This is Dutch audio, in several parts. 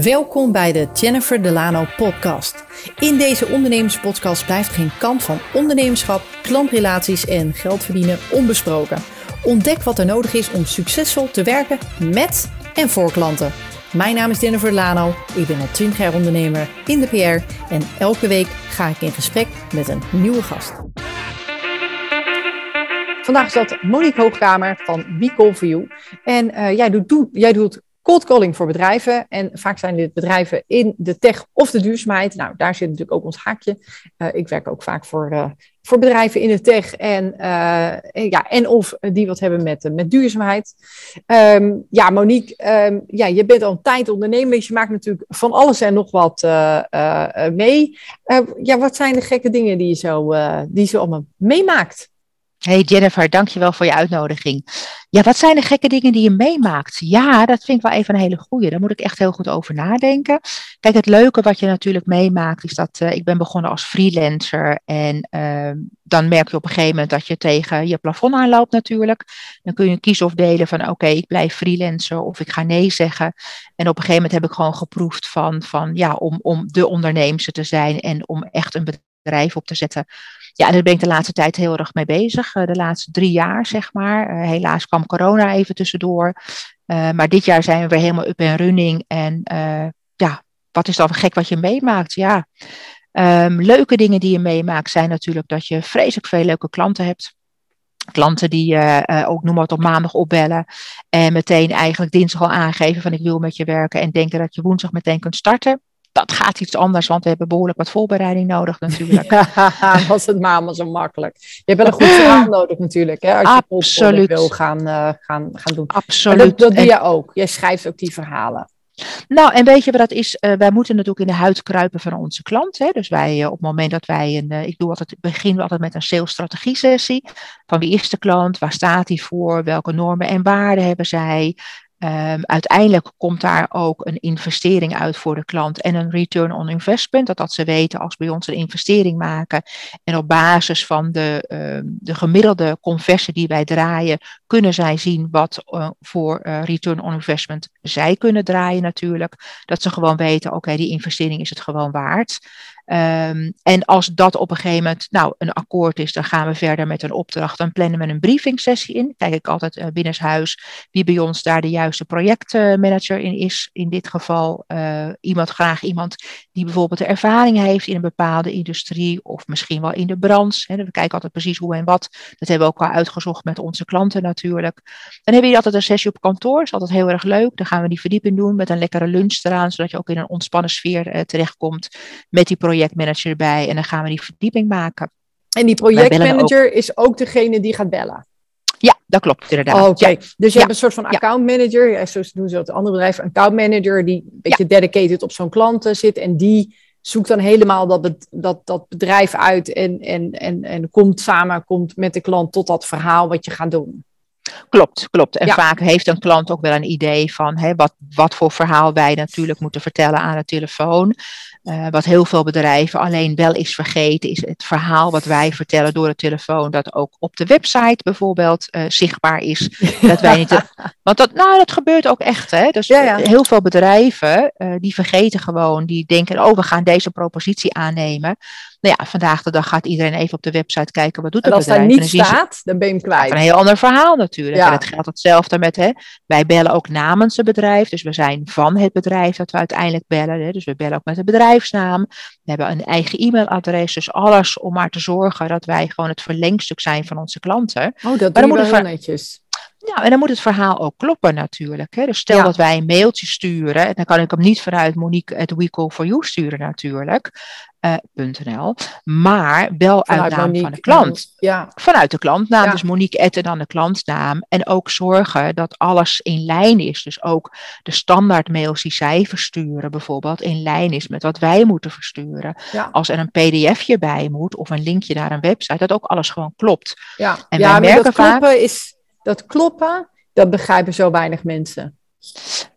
Welkom bij de Jennifer Delano podcast. In deze ondernemerspodcast blijft geen kant van ondernemerschap, klantrelaties en geld verdienen onbesproken. Ontdek wat er nodig is om succesvol te werken met en voor klanten. Mijn naam is Jennifer Delano, ik ben al 20 jaar ondernemer in de PR en elke week ga ik in gesprek met een nieuwe gast. Vandaag is dat Monique Hoogkamer van We Call For You. En uh, jij, doet, jij doet cold calling voor bedrijven. En vaak zijn dit bedrijven in de tech of de duurzaamheid. Nou, daar zit natuurlijk ook ons haakje. Uh, ik werk ook vaak voor, uh, voor bedrijven in de tech en, uh, ja, en of die wat hebben met, met duurzaamheid. Um, ja, Monique, um, ja, je bent al een tijd ondernemer, dus je maakt natuurlijk van alles en nog wat mee. ja, wat zijn de gekke dingen die je zo, die je zo allemaal meemaakt? Hey Jennifer, dankjewel voor je uitnodiging. Ja, wat zijn de gekke dingen die je meemaakt? Ja, dat vind ik wel even een hele goeie. Daar moet ik echt heel goed over nadenken. Kijk, het leuke wat je natuurlijk meemaakt is dat uh, ik ben begonnen als freelancer. En uh, dan merk je op een gegeven moment dat je tegen je plafond aanloopt natuurlijk. Dan kun je kiezen of delen van oké, ik blijf freelancer of ik ga nee zeggen. En op een gegeven moment heb ik gewoon geproefd van, van ja, om, om de onderneemster te zijn en om echt een bedrijf op te zetten ja, daar ben ik de laatste tijd heel erg mee bezig. Eh, de laatste drie jaar, zeg maar. Eh, helaas kwam corona even tussendoor. Eh, maar dit jaar zijn we weer helemaal up en running. En ja, wat is dan gek wat je meemaakt? Ja, um, leuke dingen die je meemaakt zijn natuurlijk dat je vreselijk veel leuke klanten hebt. Klanten die ook noem maar op maandag opbellen en meteen eigenlijk dinsdag al aangeven van ik wil met je werken en denken dat je woensdag meteen kunt starten dat gaat iets anders, want we hebben behoorlijk wat voorbereiding nodig natuurlijk. Ja, was het maar allemaal zo makkelijk. Je hebt wel een goed verhaal nodig natuurlijk, hè, als je Absoluut. wil gaan, uh, gaan, gaan doen. Absoluut. Maar dat, dat doe je ook. Jij schrijft ook die verhalen. Nou, en weet je wat dat is? Uh, wij moeten natuurlijk in de huid kruipen van onze klant. Hè? Dus wij, uh, op het moment dat wij een, uh, ik doe altijd, begin altijd met een sales strategie sessie. Van wie is de klant? Waar staat hij voor? Welke normen en waarden hebben zij? Um, uiteindelijk komt daar ook een investering uit voor de klant en een return on investment. Dat, dat ze weten als bij ons een investering maken en op basis van de, uh, de gemiddelde conversie die wij draaien, kunnen zij zien wat uh, voor uh, return on investment zij kunnen draaien natuurlijk. Dat ze gewoon weten, oké, die investering is het gewoon waard. Um, en als dat op een gegeven moment nou, een akkoord is, dan gaan we verder met een opdracht. Dan plannen we een briefingsessie in. Kijk ik altijd uh, binnenshuis wie bij ons daar de juiste projectmanager in is. In dit geval uh, iemand, graag iemand die bijvoorbeeld de ervaring heeft in een bepaalde industrie of misschien wel in de branche. We kijken altijd precies hoe en wat. Dat hebben we ook al uitgezocht met onze klanten natuurlijk. Dan hebben we altijd een sessie op kantoor. Dat is altijd heel erg leuk. Dan gaan we die verdieping doen met een lekkere lunch eraan, zodat je ook in een ontspannen sfeer uh, terechtkomt met die projecten projectmanager erbij en dan gaan we die verdieping maken. En die projectmanager ook... is ook degene die gaat bellen? Ja, dat klopt inderdaad. Oh, Oké, ja. dus je ja. hebt een soort van accountmanager, ja. zo doen ze dat andere bedrijven, een accountmanager die een beetje dedicated op zo'n klant zit en die zoekt dan helemaal dat, dat, dat bedrijf uit en, en, en, en komt samen komt met de klant tot dat verhaal wat je gaat doen. Klopt, klopt. En ja. vaak heeft een klant ook wel een idee van hè, wat, wat voor verhaal wij natuurlijk moeten vertellen aan de telefoon. Uh, wat heel veel bedrijven alleen wel is vergeten, is het verhaal wat wij vertellen door de telefoon, dat ook op de website bijvoorbeeld uh, zichtbaar is. Dat wij niet want dat, nou, dat gebeurt ook echt. Hè? Dus ja, ja. heel veel bedrijven uh, die vergeten gewoon, die denken, oh, we gaan deze propositie aannemen. Nou ja, vandaag de dag gaat iedereen even op de website kijken, wat doet het bedrijf? En als daar niet staat, dan ben je hem kwijt. een heel ander verhaal natuurlijk. Ja. En het geldt hetzelfde met, hè, wij bellen ook namens het bedrijf, dus we zijn van het bedrijf dat we uiteindelijk bellen. Hè? Dus we bellen ook met de bedrijfsnaam. We hebben een eigen e-mailadres, dus alles om maar te zorgen dat wij gewoon het verlengstuk zijn van onze klanten. Oh, dat doen we wel netjes. Ja, en dan moet het verhaal ook kloppen natuurlijk. Hè? Dus stel ja. dat wij een mailtje sturen, en dan kan ik hem niet vanuit Monique at We Call For You sturen natuurlijk, uh, .nl, maar wel uit naam Monique, van de klant. Ja. Vanuit de klantnaam, ja. dus Monique at en dan de klantnaam. En ook zorgen dat alles in lijn is. Dus ook de standaard mails die zij versturen bijvoorbeeld in lijn is met wat wij moeten versturen. Als er een pdfje bij moet of een linkje naar een website, dat ook alles gewoon klopt. Ja, en ja wij merken dat vaak... kloppen is dat kloppen, dat begrijpen zo weinig mensen.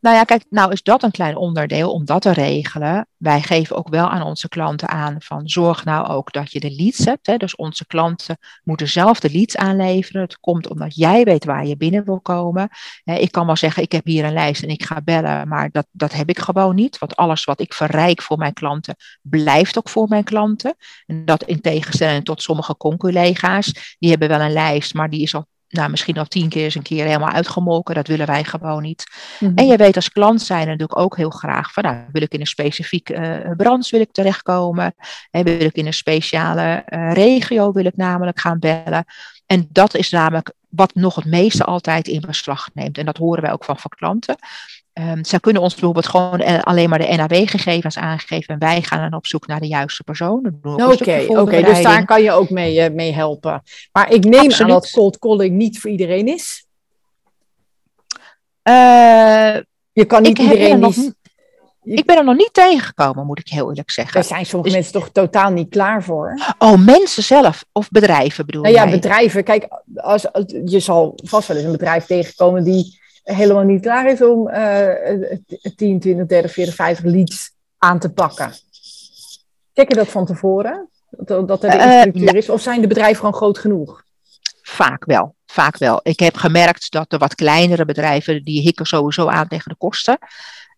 Nou ja, kijk, nou is dat een klein onderdeel om dat te regelen. Wij geven ook wel aan onze klanten aan van zorg nou ook dat je de leads hebt. Hè. Dus onze klanten moeten zelf de leads aanleveren. Het komt omdat jij weet waar je binnen wil komen. Ik kan wel zeggen, ik heb hier een lijst en ik ga bellen, maar dat, dat heb ik gewoon niet. Want alles wat ik verrijk voor mijn klanten, blijft ook voor mijn klanten. En dat in tegenstelling tot sommige conculega's, die hebben wel een lijst, maar die is al nou, misschien al tien keer eens een keer helemaal uitgemolken. Dat willen wij gewoon niet. Mhm. En je weet als klant zijn natuurlijk ook heel graag van, nou, wil ik in een specifieke uh, branche wil ik terechtkomen? En wil ik in een speciale uh, regio wil ik namelijk gaan bellen? En dat is namelijk wat nog het meeste altijd in beslag neemt. En dat horen wij ook van, van klanten. Um, zij kunnen ons bijvoorbeeld gewoon eh, alleen maar de NAW-gegevens aangeven en wij gaan dan op zoek naar de juiste persoon. Oké, oké, dus daar kan je ook mee, uh, mee helpen. Maar ik neem Absoluut. aan dat cold calling niet voor iedereen is. Uh, je kan niet iedereen nog, Ik ben er nog niet tegengekomen, moet ik heel eerlijk zeggen. Daar zijn sommige dus, mensen toch totaal niet klaar voor? Oh, mensen zelf of bedrijven bedoel je? Nou ja, bedrijven. Kijk, als, je zal vast wel eens een bedrijf tegenkomen die helemaal niet klaar is om uh, 10, 20, 30, 40, 50 leads aan te pakken. Check je dat van tevoren? Dat, dat er de uh, structuur is? Of zijn de bedrijven gewoon groot genoeg? Vaak wel, vaak wel. Ik heb gemerkt dat de wat kleinere bedrijven, die hikken sowieso aan tegen de kosten.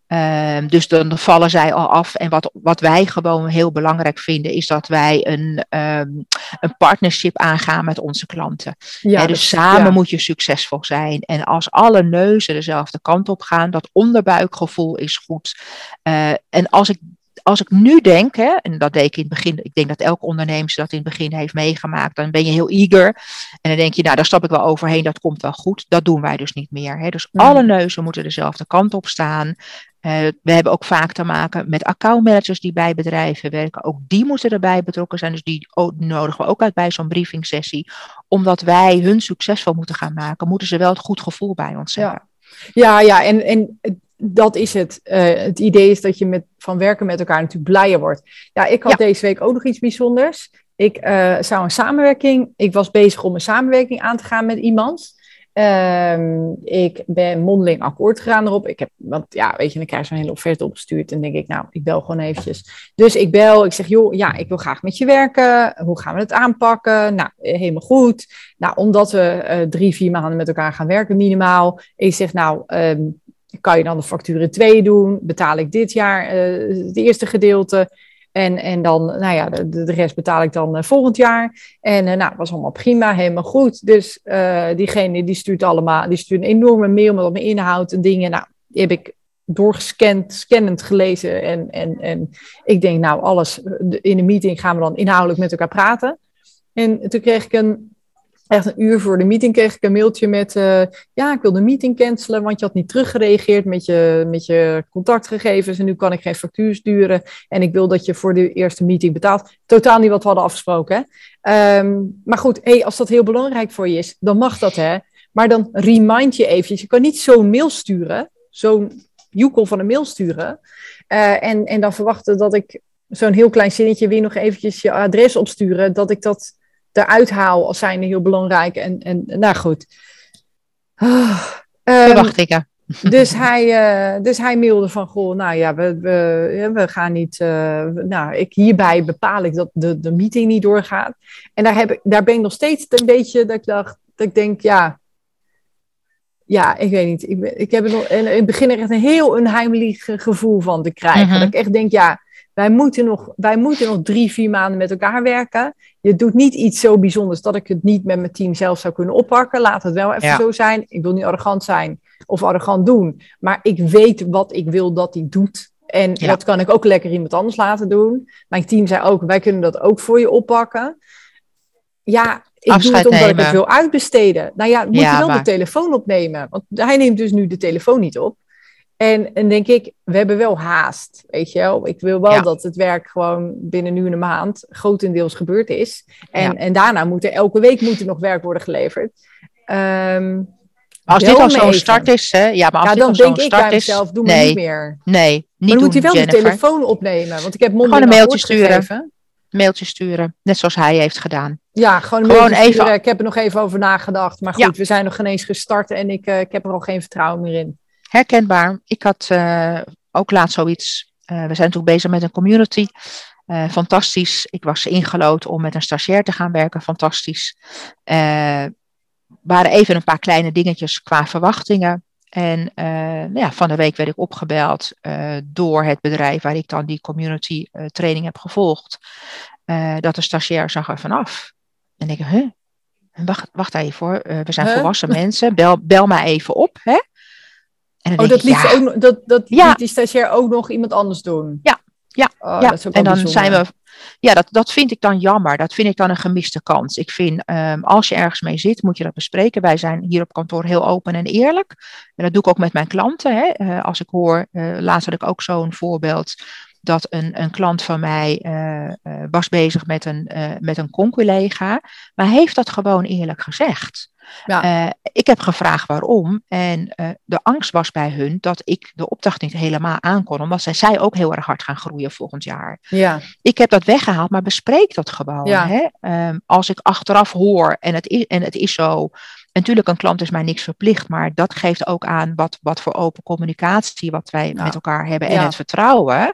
Um, dus dan vallen zij al af. En wat, wat wij gewoon heel belangrijk vinden, is dat wij een, um, een partnership aangaan met onze klanten. Ja, dus samen ja. moet je succesvol zijn. En als alle neuzen dezelfde kant op gaan, dat onderbuikgevoel is goed. Uh, en als ik als ik nu denk, hè, en dat deed ik in het begin, ik denk dat elke ondernemer dat in het begin heeft meegemaakt, dan ben je heel eager. En dan denk je, nou, daar stap ik wel overheen, dat komt wel goed. Dat doen wij dus niet meer. Hè. Dus alle neuzen moeten dezelfde kant op staan. Uh, we hebben ook vaak te maken met accountmanagers die bij bedrijven werken. Ook die moeten erbij betrokken zijn. Dus die nodigen we ook uit bij zo'n briefingsessie. Omdat wij hun succesvol moeten gaan maken, moeten ze wel het goed gevoel bij ons hebben. Ja, ja, ja. En, en dat is het. Uh, het idee is dat je met, van werken met elkaar natuurlijk blijer wordt. Ja, ik had ja. deze week ook nog iets bijzonders. Ik uh, zou een samenwerking. Ik was bezig om een samenwerking aan te gaan met iemand. Um, ik ben mondeling akkoord gegaan erop. Ik heb, want ja, weet je, dan krijg je zo'n hele offerte opgestuurd. En denk ik, nou, ik bel gewoon eventjes. Dus ik bel, ik zeg, joh, ja, ik wil graag met je werken. Hoe gaan we het aanpakken? Nou, helemaal goed. Nou, omdat we uh, drie, vier maanden met elkaar gaan werken, minimaal. Ik zeg, nou, um, kan je dan de facturen twee doen? Betaal ik dit jaar uh, het eerste gedeelte? En, en dan, nou ja, de, rest betaal ik dan uh, volgend jaar. En uh, nou, was allemaal prima, helemaal goed. Dus uh, diegene die stuurt allemaal, die stuurt een enorme mail met mijn inhoud en dingen. Nou, die heb ik doorgescand, scannend gelezen. En, en, en ik denk, nou, alles in de meeting gaan we dan inhoudelijk met elkaar praten. En toen kreeg ik een echt een uur voor de meeting kreeg ik een mailtje met, uh, ja, ik wil de meeting cancelen, want je had niet teruggereageerd met je, met je contactgegevens en nu kan ik geen factuur sturen en ik wil dat je voor de eerste meeting betaalt. Totaal niet wat we hadden afgesproken. Um, maar goed, hey, als dat heel belangrijk voor je is, dan mag dat, hè. Maar dan remind je eventjes, je kan niet zo'n mail sturen, zo'n joekel van een mail sturen, uh, en, en dan verwachten dat ik zo'n heel klein zinnetje weer nog eventjes je adres opsturen, dat ik dat eruit haal als zijnde heel belangrijk. En, en nou goed. Oh, um, ik. dus, hij, uh, dus hij mailde van, goh, nou ja, we, we, we gaan niet, uh, nou, ik, hierbij bepaal ik dat de, de meeting niet doorgaat. En daar, heb ik, daar ben ik nog steeds een beetje, dat ik dacht, dat ik denk, ja, ja, ik weet niet. Ik, ik heb er nog, in het begin er echt een heel onheimelijk gevoel van te krijgen. Mm -hmm. Dat ik echt denk, ja, wij moeten, nog, wij moeten nog drie, vier maanden met elkaar werken. Je doet niet iets zo bijzonders dat ik het niet met mijn team zelf zou kunnen oppakken. Laat het wel even ja. zo zijn. Ik wil niet arrogant zijn of arrogant doen. Maar ik weet wat ik wil dat hij doet. En ja. dat kan ik ook lekker iemand anders laten doen. Mijn team zei ook, wij kunnen dat ook voor je oppakken. Ja, ik Afscheid doe het omdat nemen. ik het wil uitbesteden. Nou ja, moet ja, je maar... de telefoon opnemen. Want hij neemt dus nu de telefoon niet op. En, en denk ik, we hebben wel haast, weet je wel. Ik wil wel ja. dat het werk gewoon binnen nu een maand grotendeels gebeurd is. En, ja. en daarna moet er elke week moet er nog werk worden geleverd. Um, als dit al zo'n start is, hè? Ja, maar als ja, dit dan denk ik bij mezelf, doe nee, niet meer. Nee, niet Maar dan doen, moet hij wel Jennifer. de telefoon opnemen. Want ik heb Gewoon een mailtje sturen. Mailtje sturen, net zoals hij heeft gedaan. Ja, gewoon, een gewoon even. Sturen. Ik heb er nog even over nagedacht. Maar goed, ja. we zijn nog geen eens gestart en ik, uh, ik heb er al geen vertrouwen meer in. Herkenbaar. Ik had ook laatst zoiets. we zijn natuurlijk bezig met een community. fantastisch. Ik was ingelood om met een stagiair te gaan werken. Fantastisch. waren even een paar kleine dingetjes qua verwachtingen. En nou ja, van de week werd ik opgebeld door het bedrijf waar ik dan die community training heb gevolgd. dat de stagiair zag er vanaf. En ik, huh? Wacht, wacht even hoor, we zijn huh? volwassen mensen, bel, bel mij even op. Hè? En oh, dat, liet ja. ook, dat, dat ja. liet die stagiair ook nog iemand anders doen? Ja, ja, oh, ja. en dan bijzonder. zijn we ja, dat, dat vind ik dan jammer. Dat vind ik dan een gemiste kans. Ik vind, um, als je ergens mee zit, moet je dat bespreken. Wij zijn hier op kantoor heel open en eerlijk. En dat doe ik ook met mijn klanten. Hè. Uh, als ik hoor, uh, laatst had ik ook zo'n voorbeeld dat een, een klant van mij uh, uh, was bezig met een, uh, met een conculega, maar heeft dat gewoon eerlijk gezegd. Ja. ik heb gevraagd waarom en de angst was bij hun dat ik de opdracht niet helemaal aankon, omdat zij, zij ook heel erg hard gaan groeien volgend jaar. Ja. Ik heb dat weggehaald, maar bespreek dat gewoon. Ja. Hè? Um, als ik achteraf hoor en het is, en het is zo, natuurlijk, een klant is mij niks verplicht, maar dat geeft ook aan wat, wat voor open communicatie wat wij met elkaar hebben en ja. het vertrouwen.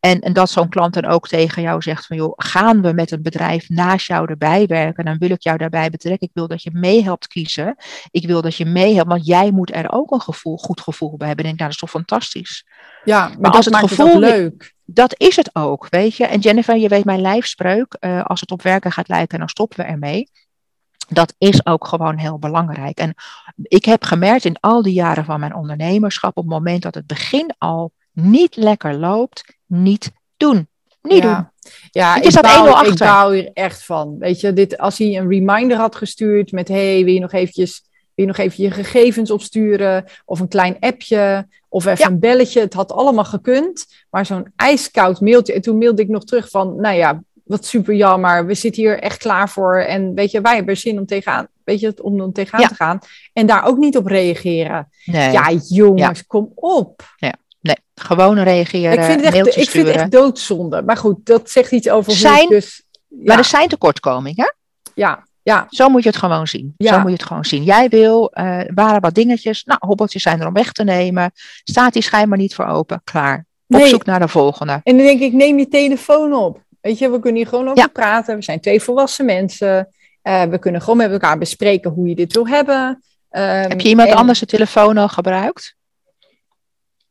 En, en dat zo'n klant dan ook tegen jou zegt van joh, gaan we met een bedrijf naast jou erbij werken, dan wil ik jou daarbij betrekken. Ik wil dat je meehelpt kiezen. Ik wil dat je meehelpt, want jij moet er ook een gevoel, goed gevoel bij hebben. Denk, nou, dat is toch fantastisch. Ja, maar, maar als het gevoel het leuk. Dat is het ook, weet je. En Jennifer, je weet mijn lijfspreuk, uh, als het op werken gaat lijken, dan stoppen we ermee. Dat is ook gewoon heel belangrijk. En ik heb gemerkt in al die jaren van mijn ondernemerschap, op het moment dat het begin al niet lekker loopt, niet doen. Niet ja. doen. Ja, ik, bouw, ik bouw hier echt van. Weet je, dit, als hij een reminder had gestuurd met: hey, wil je nog eventjes, wil je nog even je gegevens opsturen? Of een klein appje, of even een belletje. Het had allemaal gekund. Maar zo'n ijskoud mailtje. En toen mailde ik nog terug van: nou ja, wat super jammer. We zitten hier echt klaar voor. En weet je, wij hebben zin om tegenaan, weet je, om er tegenaan ja. te gaan. En daar ook niet op reageren. Nee. Ja, jongens, kom op. Ja. Gewoon reageren. Ik vind, het echt, ik vind het echt doodzonde. Maar goed, dat zegt iets over zijn, dus, ja. Maar er zijn tekortkomingen. Ja, ja. Zo moet je het gewoon zien. Ja. Zo moet je het gewoon zien. Jij wil, uh, waren wat dingetjes, nou, hobbeltjes zijn er om weg te nemen. Staat die schijnbaar niet voor open. Klaar. Op zoek naar de volgende. En dan denk ik, neem je telefoon op. Weet je, we kunnen hier gewoon over ja. praten. We zijn twee volwassen mensen. Uh, we kunnen gewoon met elkaar bespreken hoe je dit wil hebben. Um, Heb je iemand en... anders de telefoon al gebruikt?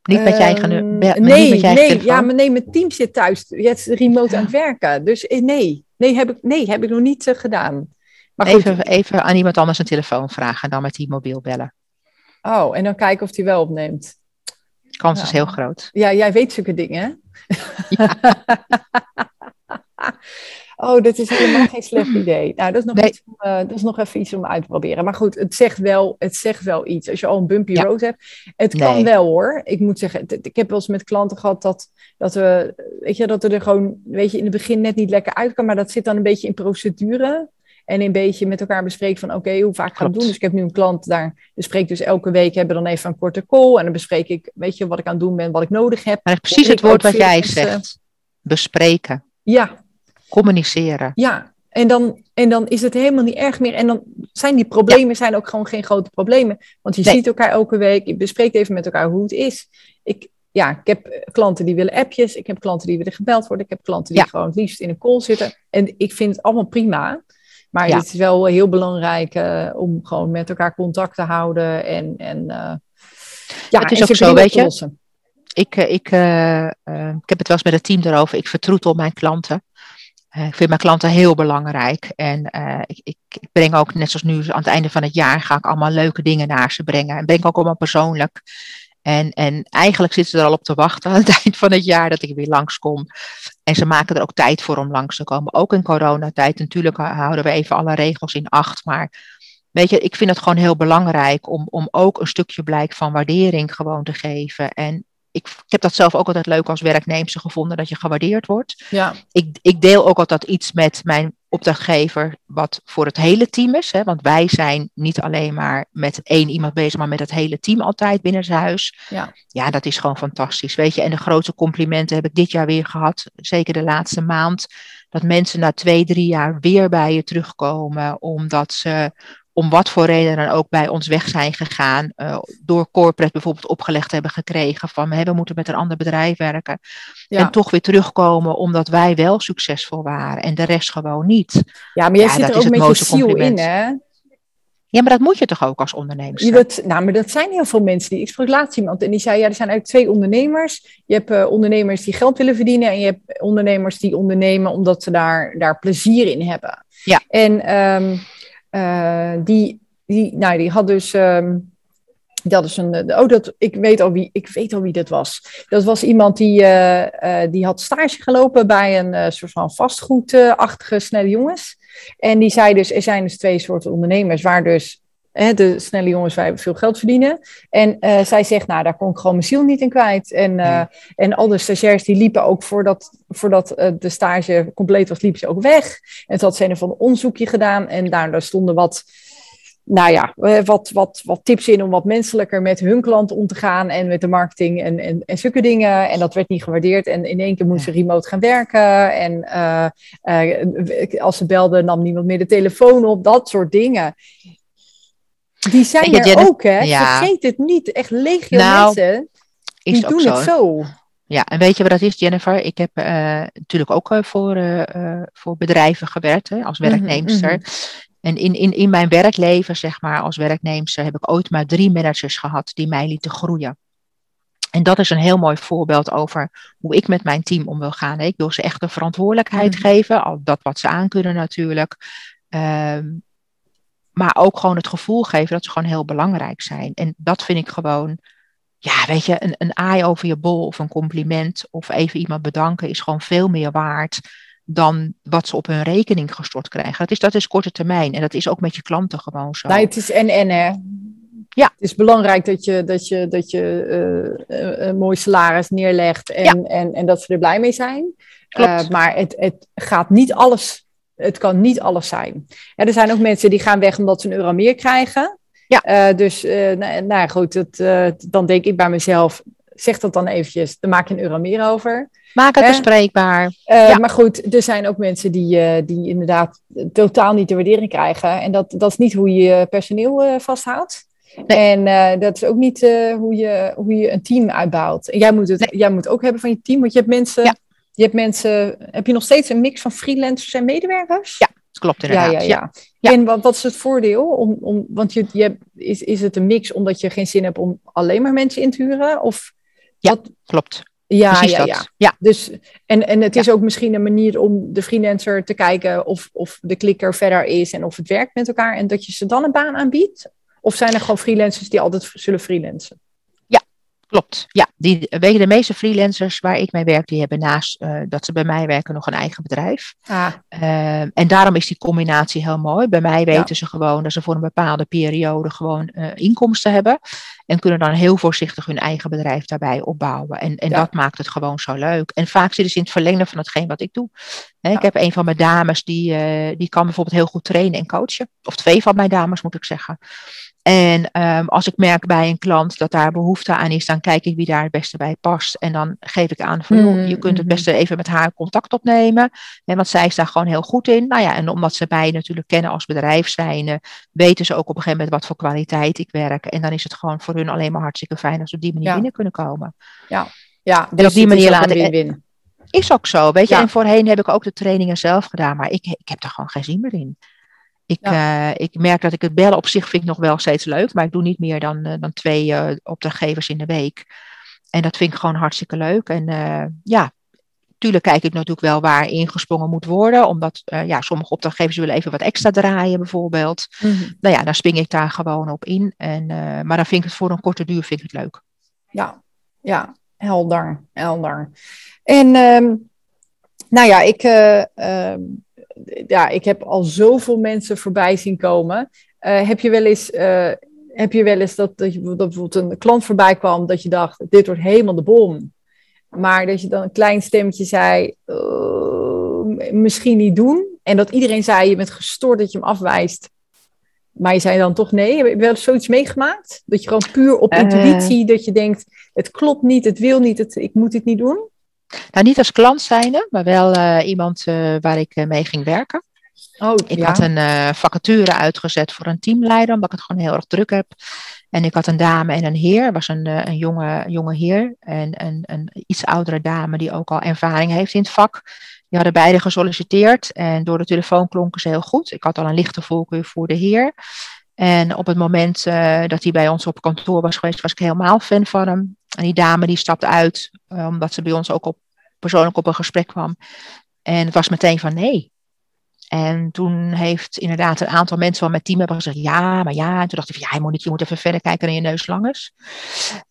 Niet met je eigen, um, nee, niet met je eigen nee, ja, maar nee, mijn team zit thuis. Je hebt remote aan het werken. Dus eh, nee, nee, heb ik, nee, heb ik nog niet uh, gedaan. Maar even, even aan iemand anders een telefoon vragen en dan met die mobiel bellen. Oh, en dan kijken of hij wel opneemt. De kans ja. is heel groot. Ja, jij weet zulke dingen, Ja. oh, dat is helemaal geen slecht idee. Nou, dat is, nog nee. iets, uh, dat is nog even iets om uit te proberen. Maar goed, het zegt wel, het zegt wel iets. Als je al een bumpy ja. road hebt. Het nee. kan wel hoor. Ik moet zeggen, ik heb wel eens met klanten gehad dat, dat we, weet je, dat we er gewoon, weet je, in het begin net niet lekker uit kan. Maar dat zit dan een beetje in procedure. En een beetje met elkaar bespreken van oké, okay, hoe vaak gaan we doen. Dus ik heb nu een klant daar, bespreek dus elke week, hebben dan even een korte call. En dan bespreek ik, weet je, wat ik aan het doen ben, wat ik nodig heb. Maar precies het woord wat jij zegt. Bespreken. Ja, communiceren. Ja, en dan, en dan is het helemaal niet erg meer. En dan zijn die problemen ja. zijn ook gewoon geen grote problemen. Want je nee. ziet elkaar elke week, je bespreekt even met elkaar hoe het is. Ik, ja, ik heb klanten die willen appjes, ik heb klanten die willen gebeld worden, ik heb klanten die ja. gewoon het liefst in een call zitten. En ik vind het allemaal prima. Maar ja. het is wel heel belangrijk uh, om gewoon met elkaar contact te houden. En, en uh, ja, het is ook zo, weet je. Ik, ik, uh, ik heb het wel eens met het team erover. Ik vertroetel mijn klanten. Uh, ik vind mijn klanten heel belangrijk. En uh, ik, ik, breng ook, net zoals nu aan het einde van het jaar, ga ik allemaal leuke dingen naar ze brengen. En ik ook allemaal persoonlijk. En, en eigenlijk zitten ze er al op te wachten aan het eind van het jaar dat ik weer langskom. En ze maken er ook tijd voor om langs te komen. Ook in coronatijd. Natuurlijk houden we even alle regels in acht. Maar weet je, ik vind het gewoon heel belangrijk om, om ook een stukje blijk van waardering gewoon te geven. En ik, ik, heb dat zelf ook altijd leuk als werknemster gevonden, dat je gewaardeerd wordt. Ja. Ik, ik deel ook altijd iets met mijn opdrachtgever, wat voor het hele team is. Hè? Want wij zijn niet alleen maar met één iemand bezig, maar met het hele team altijd binnen zijn huis. Ja. ja, dat is gewoon fantastisch. Weet je, en de grote complimenten heb ik dit jaar weer gehad, zeker de laatste maand. Dat mensen na twee, drie jaar weer bij je terugkomen, omdat ze om wat voor reden dan ook bij ons weg zijn gegaan. Uh, door corporate bijvoorbeeld opgelegd hebben gekregen van we moeten met een ander bedrijf werken. En toch weer terugkomen omdat wij wel succesvol waren en de rest gewoon niet. Ja, maar jij zit er ook met je ziel in hè? Ja, maar dat moet je toch ook als ondernemer? Ja, dat, nou, maar dat zijn heel veel mensen. Die, ik sprak laatst iemand en die zei, ja, er zijn eigenlijk twee ondernemers. Je hebt uh, ondernemers die geld willen verdienen en je hebt ondernemers die ondernemen omdat ze daar, daar plezier in hebben. Ja. En um, uh, die, die, nou, die had dus... Um, dat is een. Oh, dat, ik, weet al wie, ik weet al wie dat was. Dat was iemand die, uh, die had stage gelopen bij een soort van vastgoedachtige snelle jongens. En die zei dus: er zijn dus twee soorten ondernemers, waar dus hè, de snelle jongens wij veel geld verdienen. En zij zegt: Nou, daar kon ik gewoon mijn ziel niet in kwijt. En, nee. en al de stagiairs die liepen ook voordat, voordat de stage compleet was, liepen ze ook weg. En toen had ze een van een onderzoekje gedaan en daar stonden wat nou ja, eh, wat, wat, wat tips in om wat menselijker met hun klanten om te gaan en met de marketing en, en, en zulke dingen. En dat werd niet gewaardeerd. En in één keer moesten ze remote gaan werken. En uh, uh, als ze belden, nam niemand meer de telefoon op. Dat soort dingen. Die zijn er ook, hè? Ja. Vergeet het niet. Echt legio nou, mensen. Die doen zo. het zo. Ja, en weet je wat dat is, Jennifer? Ik heb uh, natuurlijk ook uh, voor, uh, voor bedrijven gewerkt hè, als werknemster. Mm -hmm. En in, in, in mijn werkleven, zeg maar, als werknemer, heb ik ooit maar drie managers gehad die mij lieten groeien. En dat is een heel mooi voorbeeld over hoe ik met mijn team om wil gaan. Ik wil ze echt de verantwoordelijkheid mm. geven, al dat wat ze aankunnen natuurlijk. Um, maar ook gewoon het gevoel geven dat ze gewoon heel belangrijk zijn. En dat vind ik gewoon, ja, weet je, een, een aai over je bol of een compliment of even iemand bedanken is gewoon veel meer waard dan wat ze op hun rekening gestort krijgen. Dat is, dat is korte termijn en dat is ook met je klanten gewoon zo. Nee, het is en en hè. Ja. Het is belangrijk dat je, dat je, dat je uh, een mooi salaris neerlegt en, ja. en, en dat ze er blij mee zijn. Uh, maar het, het gaat niet alles, het kan niet alles zijn. Ja, er zijn ook mensen die gaan weg omdat ze een euro meer krijgen. Ja. Uh, dus nou, nou, goed, het, dan denk ik bij mezelf, zeg dat dan eventjes, dan maak je een euro meer over. Maak het bespreekbaar. Ja. Maar goed, er zijn ook mensen die, die inderdaad totaal niet de waardering krijgen. En dat, dat is niet hoe je personeel vasthoudt. Nee. En dat is ook niet hoe, je, hoe je een team uitbouwt. En jij moet het nee. jij moet ook hebben van je team, want je hebt mensen. Ja. Je hebt mensen. Heb je nog steeds een mix van freelancers en medewerkers? Ja, dat klopt inderdaad. Ja, ja, ja. ja. En wat, wat is het voordeel? Om, om, want je, je hebt, is, is het een mix omdat je geen zin hebt om alleen maar mensen in te huren? Of ja, wat? klopt. Ja, ja, ja. ja. Dus, en, en het is ook misschien een manier om de freelancer te kijken of, of de klikker verder is en of het werkt met elkaar en dat je ze dan een baan aanbiedt? Of zijn er gewoon freelancers die altijd zullen freelancen? Klopt, ja. Die, weet je, de meeste freelancers waar ik mee werk, die hebben naast uh, dat ze bij mij werken nog een eigen bedrijf. Ah. Uh, en daarom is die combinatie heel mooi. Bij mij weten ja. ze gewoon dat ze voor een bepaalde periode gewoon uh, inkomsten hebben. En kunnen dan heel voorzichtig hun eigen bedrijf daarbij opbouwen. En, en ja. dat maakt het gewoon zo leuk. En vaak zitten ze in het verlengde van hetgeen wat ik doe. He, ik heb een van mijn dames, die, die kan bijvoorbeeld heel goed trainen en coachen. Of twee van mijn dames, moet ik zeggen. En um, als ik merk bij een klant dat daar behoefte aan is, dan kijk ik wie daar het beste bij past. En dan geef ik aan van, mm-hmm. je kunt het beste even met haar contact opnemen. En want zij is daar gewoon heel goed in. Nou ja, en omdat ze mij natuurlijk kennen als bedrijf zijn, weten ze ook op een gegeven moment wat voor kwaliteit ik werk. En dan is het gewoon voor hun alleen maar hartstikke fijn als ze op die manier ja. binnen kunnen komen. Ja, ja dus en op die manier laten win-win. Is ook zo, weet je. Ja. En voorheen heb ik ook de trainingen zelf gedaan, maar ik, ik heb daar gewoon geen zin meer in. Ik, ja. uh, ik merk dat ik het bellen op zich vind ik nog wel steeds leuk, maar ik doe niet meer dan, uh, dan twee uh, opdrachtgevers in de week. En dat vind ik gewoon hartstikke leuk. En ja, tuurlijk kijk ik natuurlijk wel waar ingesprongen moet worden, omdat ja, sommige opdrachtgevers willen even wat extra draaien bijvoorbeeld. Mm -hmm. Nou ja, dan spring ik daar gewoon op in. En, maar dan vind ik het voor een korte duur vind ik het leuk. Ja, ja, helder, helder. En um, nou ja, ik um, ja, ik heb al zoveel mensen voorbij zien komen. Uh, heb je wel eens, uh, heb je wel eens dat, dat, je, dat bijvoorbeeld een klant voorbij kwam dat je dacht, dit wordt helemaal de bom. Maar dat je dan een klein stemmetje zei, uh, misschien niet doen. En dat iedereen zei, je bent gestoord dat je hem afwijst. Maar je zei dan toch nee. Heb je wel eens zoiets meegemaakt? Dat je gewoon puur op intuïtie, dat je denkt, het klopt niet, het wil niet, het, ik moet dit niet doen? Nou, niet als klant zijnde, maar wel uh, iemand uh, waar ik uh, mee ging werken. Oh, Ik ja. had een eh, vacature uitgezet voor een teamleider, omdat ik het gewoon heel erg druk heb. En ik had een dame en een heer. Er was een, eh, een jonge, jonge heer en een, een iets oudere dame die ook al ervaring heeft in het vak. Die hadden beide gesolliciteerd en door de telefoon klonken ze heel goed. Ik had al een lichte voorkeur voor de heer. En op het moment eh, dat hij bij ons op kantoor was geweest, was ik helemaal fan van hem. En die dame die stapte uit, eh, omdat ze bij ons ook op, persoonlijk op een gesprek kwam. En het was meteen van nee. En toen heeft inderdaad een aantal mensen van mijn team hebben gezegd ja, maar ja. En toen dacht ik van ja, Monique, je moet even verder kijken naar je neus lang is.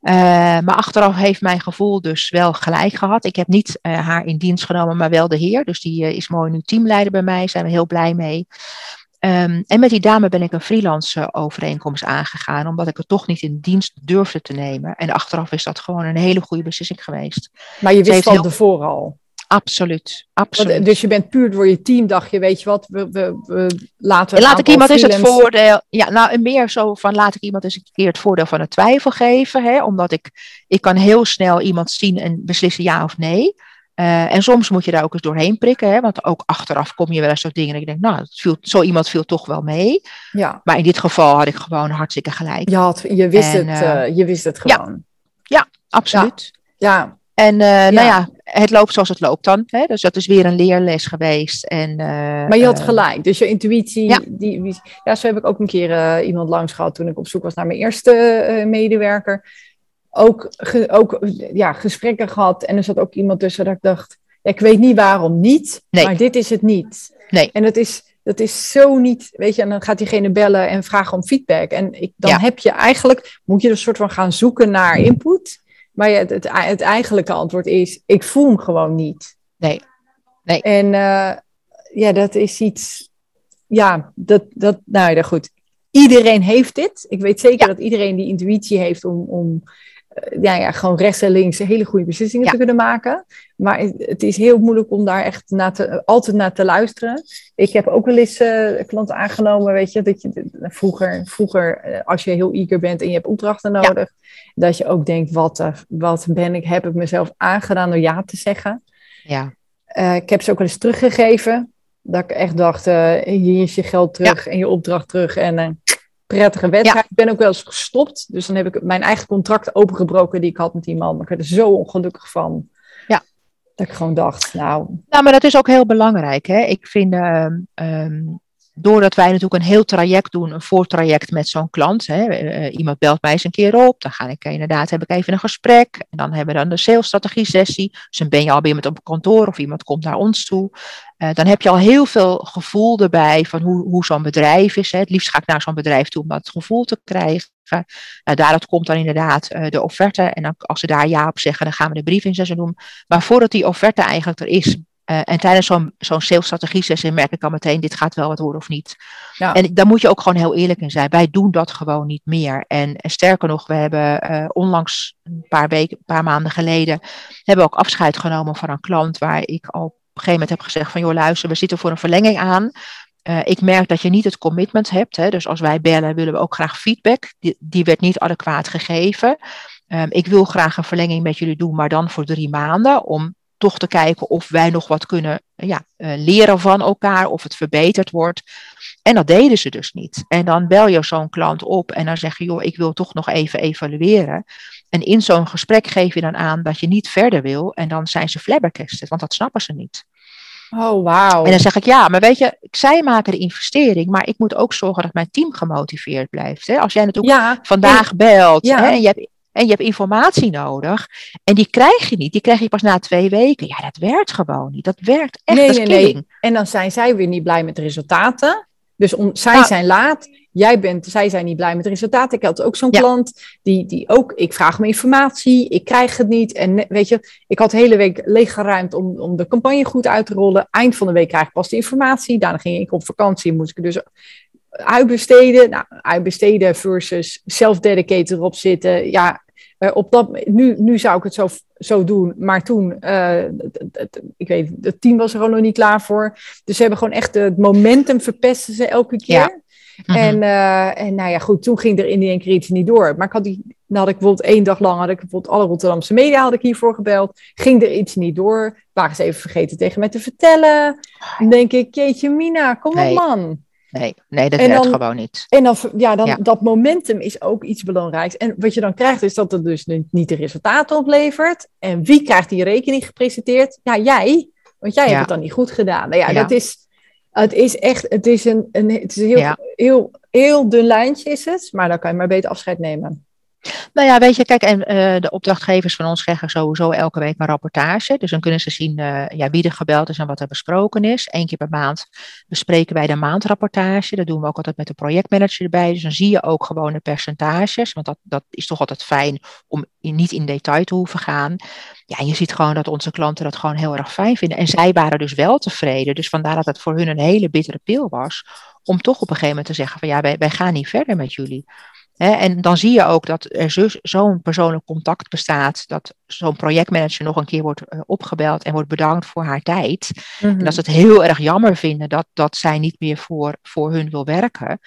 Eh, maar achteraf heeft mijn gevoel dus wel gelijk gehad. Ik heb niet eh, haar in dienst genomen, maar wel de heer. Dus die is mooi nu teamleider bij mij, zijn we heel blij mee. Ehm, en met die dame ben ik een freelance overeenkomst aangegaan, omdat ik het toch niet in dienst durfde te nemen. En achteraf is dat gewoon een hele goede beslissing geweest. Maar je wist van heel- tevoren al. Absoluut, Want, absoluut. Dus je bent puur door je team, dacht je, weet je wat, we, we, we laten Laat ik iemand eens het voordeel. Ja, nou, en meer zo van laat ik iemand eens een keer het voordeel van de twijfel geven. Hè, omdat ik, ik kan heel snel iemand zien en beslissen ja of nee. Eh, en soms moet je daar ook eens doorheen prikken. Hè, want ook achteraf kom je wel eens tot dingen. En ik denk, nou, het viel, zo iemand viel toch wel mee. Ja, Maar in dit geval had ik gewoon hartstikke gelijk. je, had, je, wist, En, het, eh, eh, je wist het ja. gewoon. Absoluut. Ja, En Ja. nou ja, het loopt zoals het loopt dan. Hè, dus dat is weer een leerles geweest. En, maar je had gelijk. Dus je intuïtie, ja. die, die- ja, zo heb ik ook een keer iemand langs gehad toen ik op zoek was naar mijn eerste medewerker. Ook, ge- ook ja, gesprekken gehad. En er zat ook iemand tussen dat ik dacht, ja, ik weet niet waarom niet, Nee. maar dit is het niet. Nee. En dat is, dat is zo niet, weet je, en dan gaat diegene bellen en vragen om feedback. En ik, dan Ja. heb je eigenlijk, moet je er een soort van gaan zoeken naar input. Maar het, het, het eigenlijke antwoord is, ik voel hem gewoon niet. Nee. Nee. En eh, ja, dat is iets, ja, dat, dat, nou ja, goed. Iedereen heeft dit. Ik weet zeker Ja. dat iedereen die intuïtie heeft om, om ja, ja, gewoon rechts en links hele goede beslissingen Ja. te kunnen maken. Maar het, is heel moeilijk om daar echt naar te, altijd naar te luisteren. Ik heb ook wel eens eh, klanten aangenomen, weet je, dat je vroeger, vroeger eh, als je heel eager bent en je hebt opdrachten nodig, dat je ook denkt, wat, eh, wat ben ik, heb ik mezelf aangedaan door ja te zeggen. Ja, Eh, ik heb ze ook wel eens teruggegeven. Dat ik echt dacht, eh, hier is je geld terug en je opdracht terug. En prettige wedstrijd. Ik ben ook wel eens gestopt. Dus dan heb ik mijn eigen contract opengebroken die ik had met die man. Maar ik werd er zo ongelukkig van. Ja. Dat ik gewoon dacht, nou, Nou, maar dat is ook heel belangrijk. Hè? Ik vind, ehm, doordat wij natuurlijk een heel traject doen, een voortraject met zo'n klant. Hè? eh, iemand belt mij eens een keer op, dan ga ik eh, inderdaad, heb ik even een gesprek. En dan hebben we dan de salesstrategie sessie. Dus dan ben je al bij iemand op kantoor of iemand komt naar ons toe. Eh, dan heb je al heel veel gevoel erbij van hoe, hoe zo'n bedrijf is. Hè? Het liefst ga ik naar zo'n bedrijf toe om dat gevoel te krijgen. Nou, daaruit komt dan inderdaad de offerte. En dan, als ze daar ja op zeggen, dan gaan we de brief in zessen doen. Maar voordat die offerte eigenlijk er is, eh, en tijdens zo'n zo'n salesstrategie sessie merk ik al meteen, dit gaat wel wat worden of niet. ja. En daar moet je ook gewoon heel eerlijk in zijn. Wij doen dat gewoon niet meer. En, en sterker nog, we hebben eh, onlangs een paar weken, een paar maanden geleden, hebben we ook afscheid genomen van een klant waar ik al op een gegeven moment heb gezegd van, joh luister, we zitten voor een verlenging aan. Eh, ik merk dat je niet het commitment hebt. Hè, dus als wij bellen, willen we ook graag feedback. Die, die werd niet adequaat gegeven. Ehm, ik wil graag een verlenging met jullie doen, maar dan voor drie maanden. Om toch te kijken of wij nog wat kunnen ja, eh, leren van elkaar, of het verbeterd wordt. En dat deden ze dus niet. En dan bel je zo'n klant op en dan zeg je, joh, ik wil toch nog even evalueren. En in zo'n gesprek geef je dan aan dat je niet verder wil. En dan zijn ze flabbergasted, want dat snappen ze niet. oh wauw. En dan zeg ik, ja, maar weet je, zij maken de investering, maar ik moet ook zorgen dat mijn team gemotiveerd blijft. Hè? Als jij natuurlijk Ja, vandaag belt Ja. hè, en, je hebt, en je hebt informatie nodig en die krijg je niet, die krijg je pas na twee weken. Ja, dat werkt gewoon niet. Dat werkt echt, Nee, nee, nee. En dan zijn zij weer niet blij met de resultaten. Dus om, zij Nou. zijn laat, jij bent, zij zijn niet blij met de resultaten. Ik had ook zo'n Ja. klant die, die ook, ik vraag om informatie, ik krijg het niet. En weet je, ik had de hele week leeggeruimd om, om de campagne goed uit te rollen. Eind van de week krijg ik pas de informatie. Daarna ging ik op vakantie, moest ik dus uitbesteden. Nou, uitbesteden versus self-dedicated erop zitten. Ja, eh, op dat, nu, nu zou ik het zo, zo doen, maar toen, eh, ik weet, het team was er gewoon nog niet klaar voor. Dus ze hebben gewoon echt het momentum verpesten ze elke keer. Ja. Mhm. En, eh, en nou ja, goed, toen ging er in die keer iets niet door. Maar ik had die, dan had ik bijvoorbeeld één dag lang, had ik bijvoorbeeld alle Rotterdamse media had ik hiervoor gebeld. Ging er iets niet door, waren ze even vergeten tegen mij te vertellen. Dan denk ik, jeetje Mina, kom Nee. op man. Nee, nee dat En werkt dan- gewoon niet. En dan, ja, dan, Ja. dat momentum is ook iets belangrijks. En wat je dan krijgt, is dat het dus niet de resultaten oplevert. En wie krijgt die rekening gepresenteerd? Ja, jij. Want jij Ja. hebt het dan niet goed gedaan. Nou ja, Ja. dat is, het is echt, het is een, een, het is een heel, heel, heel dun lijntje is het. Maar dan kan je maar beter afscheid nemen. Nou ja, weet je, kijk, en eh, de opdrachtgevers van ons krijgen sowieso elke week een rapportage. Dus dan kunnen ze zien eh, ja, wie er gebeld is en wat er besproken is. Eén keer per maand bespreken wij de maandrapportage. Dat doen we ook altijd met de projectmanager erbij. Dus dan zie je ook gewoon de percentages. Want dat, dat is toch altijd fijn om niet in detail te hoeven gaan. Ja, en je ziet gewoon dat onze klanten dat gewoon heel erg fijn vinden. En zij waren dus wel tevreden. Dus vandaar dat het voor hun een hele bittere pil was. Om toch op een gegeven moment te zeggen van ja, wij, wij gaan niet verder met jullie. En dan zie je ook dat er zo- zo'n persoonlijk contact bestaat, dat zo'n projectmanager nog een keer wordt eh, opgebeld en wordt bedankt voor haar tijd. En dat ze het heel erg jammer vinden dat, dat zij niet meer voor, voor hun wil werken. Maar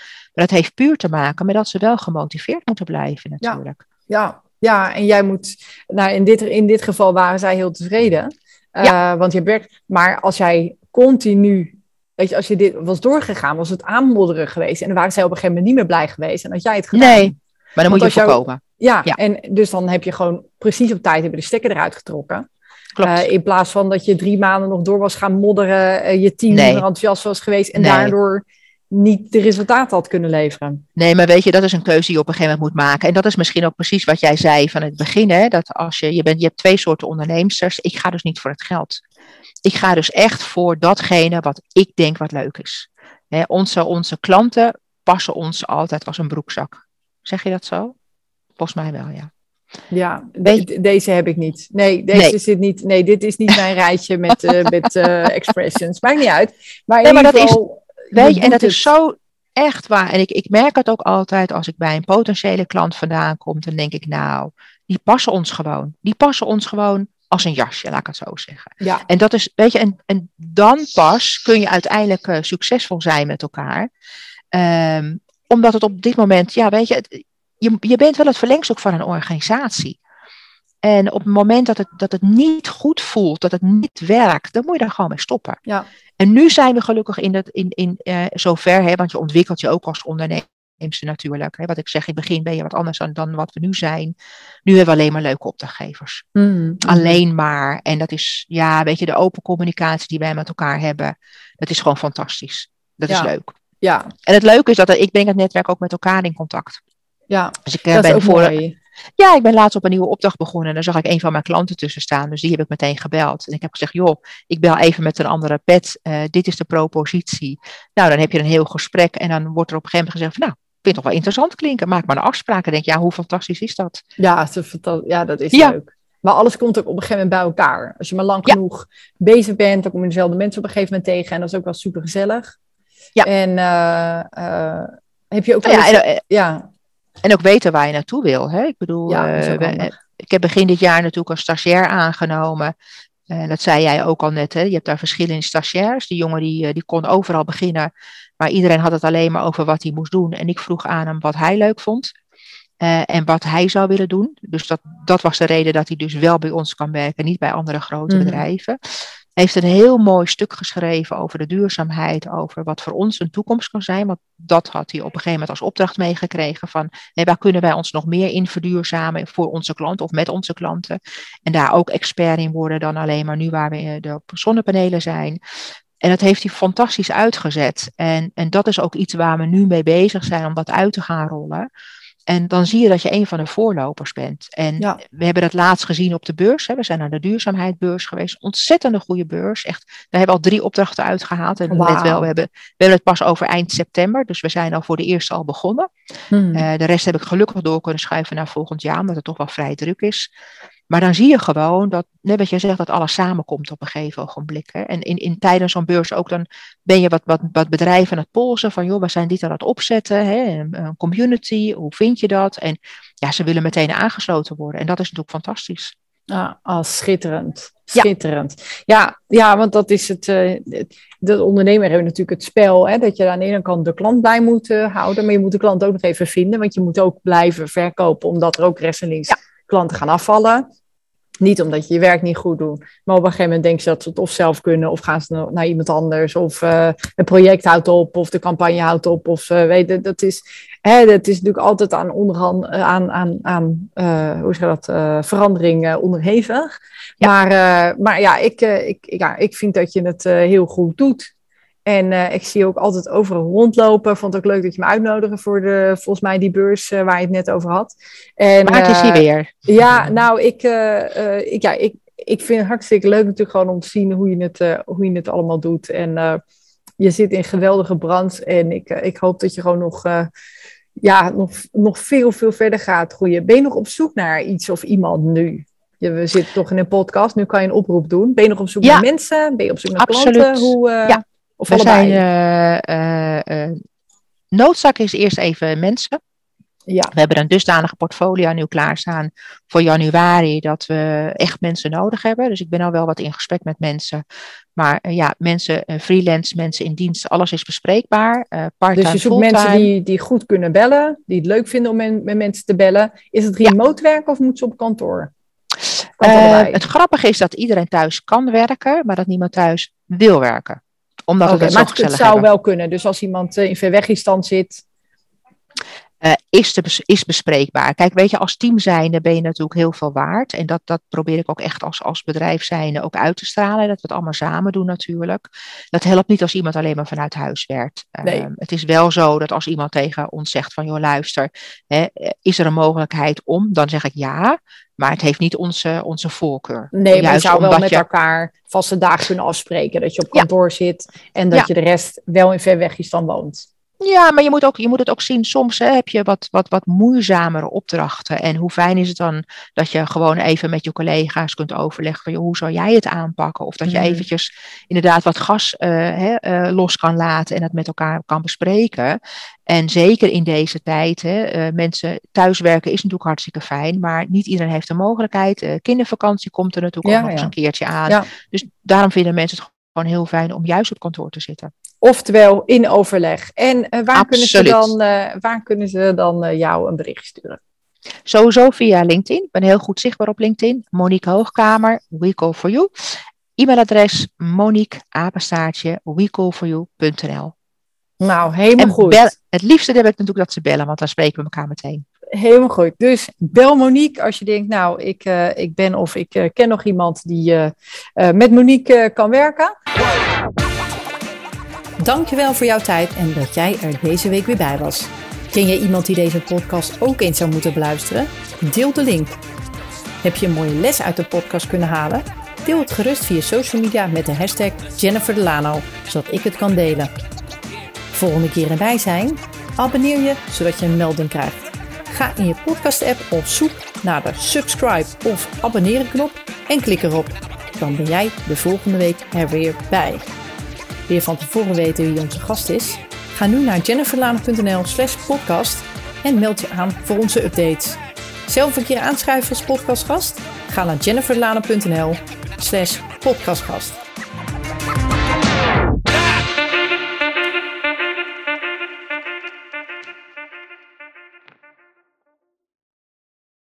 dat heeft puur te maken met dat ze wel gemotiveerd moeten blijven natuurlijk. Ja, ja, en jij moet, nou in dit, in dit geval waren zij heel tevreden. Eh, want je werkt, maar als jij continu, weet je, als je dit was doorgegaan, was het aanmodderen geweest. En dan waren zij op een gegeven moment niet meer blij geweest. En had jij het gedaan. Nee, maar dan moet je als jou- voorkomen. Ja, Ja. en dus dan heb je gewoon precies op tijd hebben de stekker eruit getrokken. Klopt. Eh, in plaats van dat je drie maanden nog door was gaan modderen, eh, je team Nee. enthousiast was geweest en Nee. daardoor niet de resultaten had kunnen leveren. Nee, maar weet je, dat is een keuze die je op een gegeven moment moet maken. En dat is misschien ook precies wat jij zei van het begin. Hè? Dat als je, je, bent, je hebt twee soorten onderneemsters. Ik ga dus niet voor het geld. Ik ga dus echt voor datgene wat ik denk wat leuk is. Hè, onze, onze klanten passen ons altijd als een broekzak. Zeg je dat zo? Volgens mij wel, ja. Ja, de- deze heb ik niet. Nee, deze Nee. zit niet. Nee, dit is niet mijn rijtje met, eh, met eh, expressions. Maakt niet uit. Maar in Nee, maar ieder dat is- geval, Weet je, en dat het. is zo echt waar. En ik, ik merk het ook altijd als ik bij een potentiële klant vandaan kom. Dan denk ik, nou, die passen ons gewoon. Die passen ons gewoon als een jasje, laat ik het zo zeggen. Ja, En dat is, weet je, en, en dan pas kun je uiteindelijk eh, succesvol zijn met elkaar. Ehm, omdat het op dit moment, ja, weet je, het- je, je bent wel het verlengstuk van een organisatie. En op het moment dat het, dat het niet goed voelt, dat het niet werkt, dan moet je daar gewoon mee stoppen. ja, En nu zijn we gelukkig in, dat, in, in eh, zover, hè, want je ontwikkelt je ook als ondernemer natuurlijk. Hè. Wat ik zeg, in het begin ben je wat anders dan, dan wat we nu zijn. Nu hebben we alleen maar leuke opdrachtgevers Mm. alleen maar. En dat is, ja, weet je, de open communicatie die wij met elkaar hebben, dat is gewoon fantastisch. Dat is leuk. Ja, En het leuke is dat er- ik breng het netwerk ook met elkaar in contact. ja, Dus ik eh, dat is ben ook voor, mooi. Ja, ik ben laatst op een nieuwe opdracht begonnen en daar zag ik een van mijn klanten tussen staan. Dus die heb ik meteen gebeld. En ik heb gezegd, joh, ik bel even met een andere pet. eh, dit is de propositie. Nou, dan heb je een heel gesprek en dan wordt er op een gegeven moment gezegd van, nou, vind het toch wel interessant klinken. Maak maar een afspraak. En denk, ja, hoe fantastisch is dat? Ja, ja, dat is Ja. leuk. Maar alles komt ook op een gegeven moment bij elkaar. Als je maar lang Ja. genoeg bezig bent, dan kom je dezelfde mensen op een gegeven moment tegen. En dat is ook wel super gezellig. Ja. En eh, eh, heb je ook Nou ja, eens- en, ja, en ook weten waar je naartoe wil. Hè? Ik bedoel, Ja, eh, we- ik heb begin dit jaar natuurlijk een stagiair aangenomen. En dat zei jij ook al net, hè? je hebt daar verschillende stagiairs. Die jongen die, eh, die kon overal beginnen, maar iedereen had het alleen maar over wat hij moest doen. En ik vroeg aan hem wat hij leuk vond eh, en wat hij zou willen doen. Dus dat, dat was de reden dat hij dus wel bij ons kan werken, niet bij andere grote Mhm. bedrijven. Heeft een heel mooi stuk geschreven over de duurzaamheid, over wat voor ons een toekomst kan zijn. Want dat had hij op een gegeven moment als opdracht meegekregen van nee, waar kunnen wij ons nog meer in verduurzamen voor onze klanten of met onze klanten. En daar ook expert in worden dan alleen maar nu waar we eh, de zonnepanelen zijn. En dat heeft hij fantastisch uitgezet. En, en dat is ook iets waar we nu mee bezig zijn om dat uit te gaan rollen. En dan zie je dat je een van de voorlopers bent. En Ja. we hebben dat laatst gezien op de beurs. Hè. We zijn naar de duurzaamheidsbeurs geweest. Ontzettende goede beurs. Echt, we hebben al drie opdrachten uitgehaald. En let wel, we hebben, we hebben het pas over eind september. Dus we zijn al voor de eerste al begonnen. Hmm. Eh, de rest heb ik gelukkig door kunnen schuiven naar volgend jaar, omdat het toch wel vrij druk is. Maar dan zie je gewoon dat, net wat jij zegt, dat alles samenkomt op een gegeven ogenblik. Hè. En in, in tijdens zo'n beurs ook, dan ben je wat, wat, wat bedrijven aan het polsen van, joh, we zijn dit aan het opzetten, hè, een, community, hoe vind je dat? En ja, ze willen meteen aangesloten worden. En dat is natuurlijk fantastisch. Ah, ah, schitterend. Schitterend. Ja, ja, want dat is het. Uh, de ondernemer heeft natuurlijk het spel. Hè, dat je aan de ene kant de klant bij moet uh, houden. Maar je moet de klant ook nog even vinden. Want je moet ook blijven verkopen. Omdat er ook rechts en links klanten gaan afvallen. Niet omdat je je werk niet goed doet. Maar op een gegeven moment denk je dat ze het of zelf kunnen. Of gaan ze naar iemand anders. Of uh, het project houdt op. Of de campagne houdt op. Of uh, weet dat is, hè, dat is natuurlijk altijd aan, onderhand, aan, aan, aan uh, hoe zeg dat, verandering onderhevig. Maar, maar ja, ik, ik, ja, ik vind dat je het heel goed doet. En uh, ik zie ook altijd overal rondlopen. Vond het ook leuk dat je me uitnodigde voor de, volgens mij die beurs uh, waar je het net over had. En, is hier weer. Ja, nou, ik, ik, ja, ik, ik vind het hartstikke leuk natuurlijk gewoon om te zien hoe je het, hoe je het allemaal doet. En je zit in geweldige brand. En ik, ik hoop dat je gewoon nog, ja, nog, nog veel, veel verder gaat groeien. Ben je nog op zoek naar iets of iemand nu? Je, we zitten toch in een podcast, nu kan je een oproep doen. Ben je nog op zoek naar mensen? Ben je op zoek naar Absoluut. klanten? Hoe, ja. Of we zijn, uh, uh, noodzaak is eerst even mensen. Ja. We hebben een dusdanige portfolio nu klaarstaan voor januari dat we echt mensen nodig hebben. Dus ik ben al wel wat in gesprek met mensen. Maar uh, ja, mensen, uh, freelance, mensen in dienst, alles is bespreekbaar. Uh, dus je zoekt mensen die, die goed kunnen bellen, die het leuk vinden om men, met mensen te bellen. Is het remote ja. werken of moet ze op kantoor? het grappige is dat iedereen thuis kan werken, maar dat niemand thuis wil werken omdat okay, het maar het, zou wel kunnen. Dus als iemand uh, in verwegistand zit. Uh, is, te, is bespreekbaar. Kijk, weet je, als team zijnde ben je natuurlijk heel veel waard. En dat, dat probeer ik ook echt als, als bedrijf zijnde ook uit te stralen. Dat we het allemaal samen doen natuurlijk. Dat helpt niet als iemand alleen maar vanuit huis werkt. Nee. Uh, het is wel zo dat als iemand tegen ons zegt van, joh luister, hè, is er een mogelijkheid om? Dan zeg ik ja. Maar het heeft niet onze, onze voorkeur. Nee, maar je zou wel met je... elkaar vaste dagen kunnen afspreken. Dat je op kantoor zit en dat je de rest wel in verwegistan woont. Ja, maar je moet, ook, je moet het ook zien. Soms hè, heb je wat, wat, wat moeizamere opdrachten. En hoe fijn is het dan dat je gewoon even met je collega's kunt overleggen van hoe zou jij het aanpakken? Of dat je mm. eventjes inderdaad wat gas uh, hè, uh, los kan laten en het met elkaar kan bespreken. En zeker in deze tijd, hè, uh, mensen thuiswerken is natuurlijk hartstikke fijn, maar niet iedereen heeft de mogelijkheid. kindervakantie komt er natuurlijk ook nog eens een keertje aan. Ja. Dus daarom vinden mensen het gewoon heel fijn om juist op kantoor te zitten. Oftewel in overleg. En uh, waar, kunnen ze dan, uh, waar kunnen ze dan uh, jou een bericht sturen? Sowieso via LinkedIn. Ik ben heel goed zichtbaar op LinkedIn. Monique Hoogkamer, We Call For You. E-mailadres Monique apenstaartje wecallforyou.nl Nou, helemaal en goed. Bel, het liefste heb ik natuurlijk dat ze bellen, want dan spreken we elkaar meteen. Helemaal goed. Dus bel Monique als je denkt, nou, ik, uh, ik ben of ik uh, ken nog iemand die uh, met Monique kan werken. Dankjewel voor jouw tijd en dat jij er deze week weer bij was. Ken jij iemand die deze podcast ook eens zou moeten beluisteren? Deel de link. Heb je een mooie les uit de podcast kunnen halen? Deel het gerust via social media met de hashtag Jennifer Delano, zodat ik het kan delen. Volgende keer erbij zijn? Abonneer je, zodat je een melding krijgt. Ga in je podcast-app op zoek naar de subscribe of abonneren knop en klik erop. Dan ben jij de volgende week er weer bij. Wil je van tevoren weten wie onze gast is? Ga nu naar jenniferlane.nl slash podcast en meld je aan voor onze updates. Zelf een keer aanschrijven als podcastgast? Ga naar jenniferlane.nl slash podcastgast.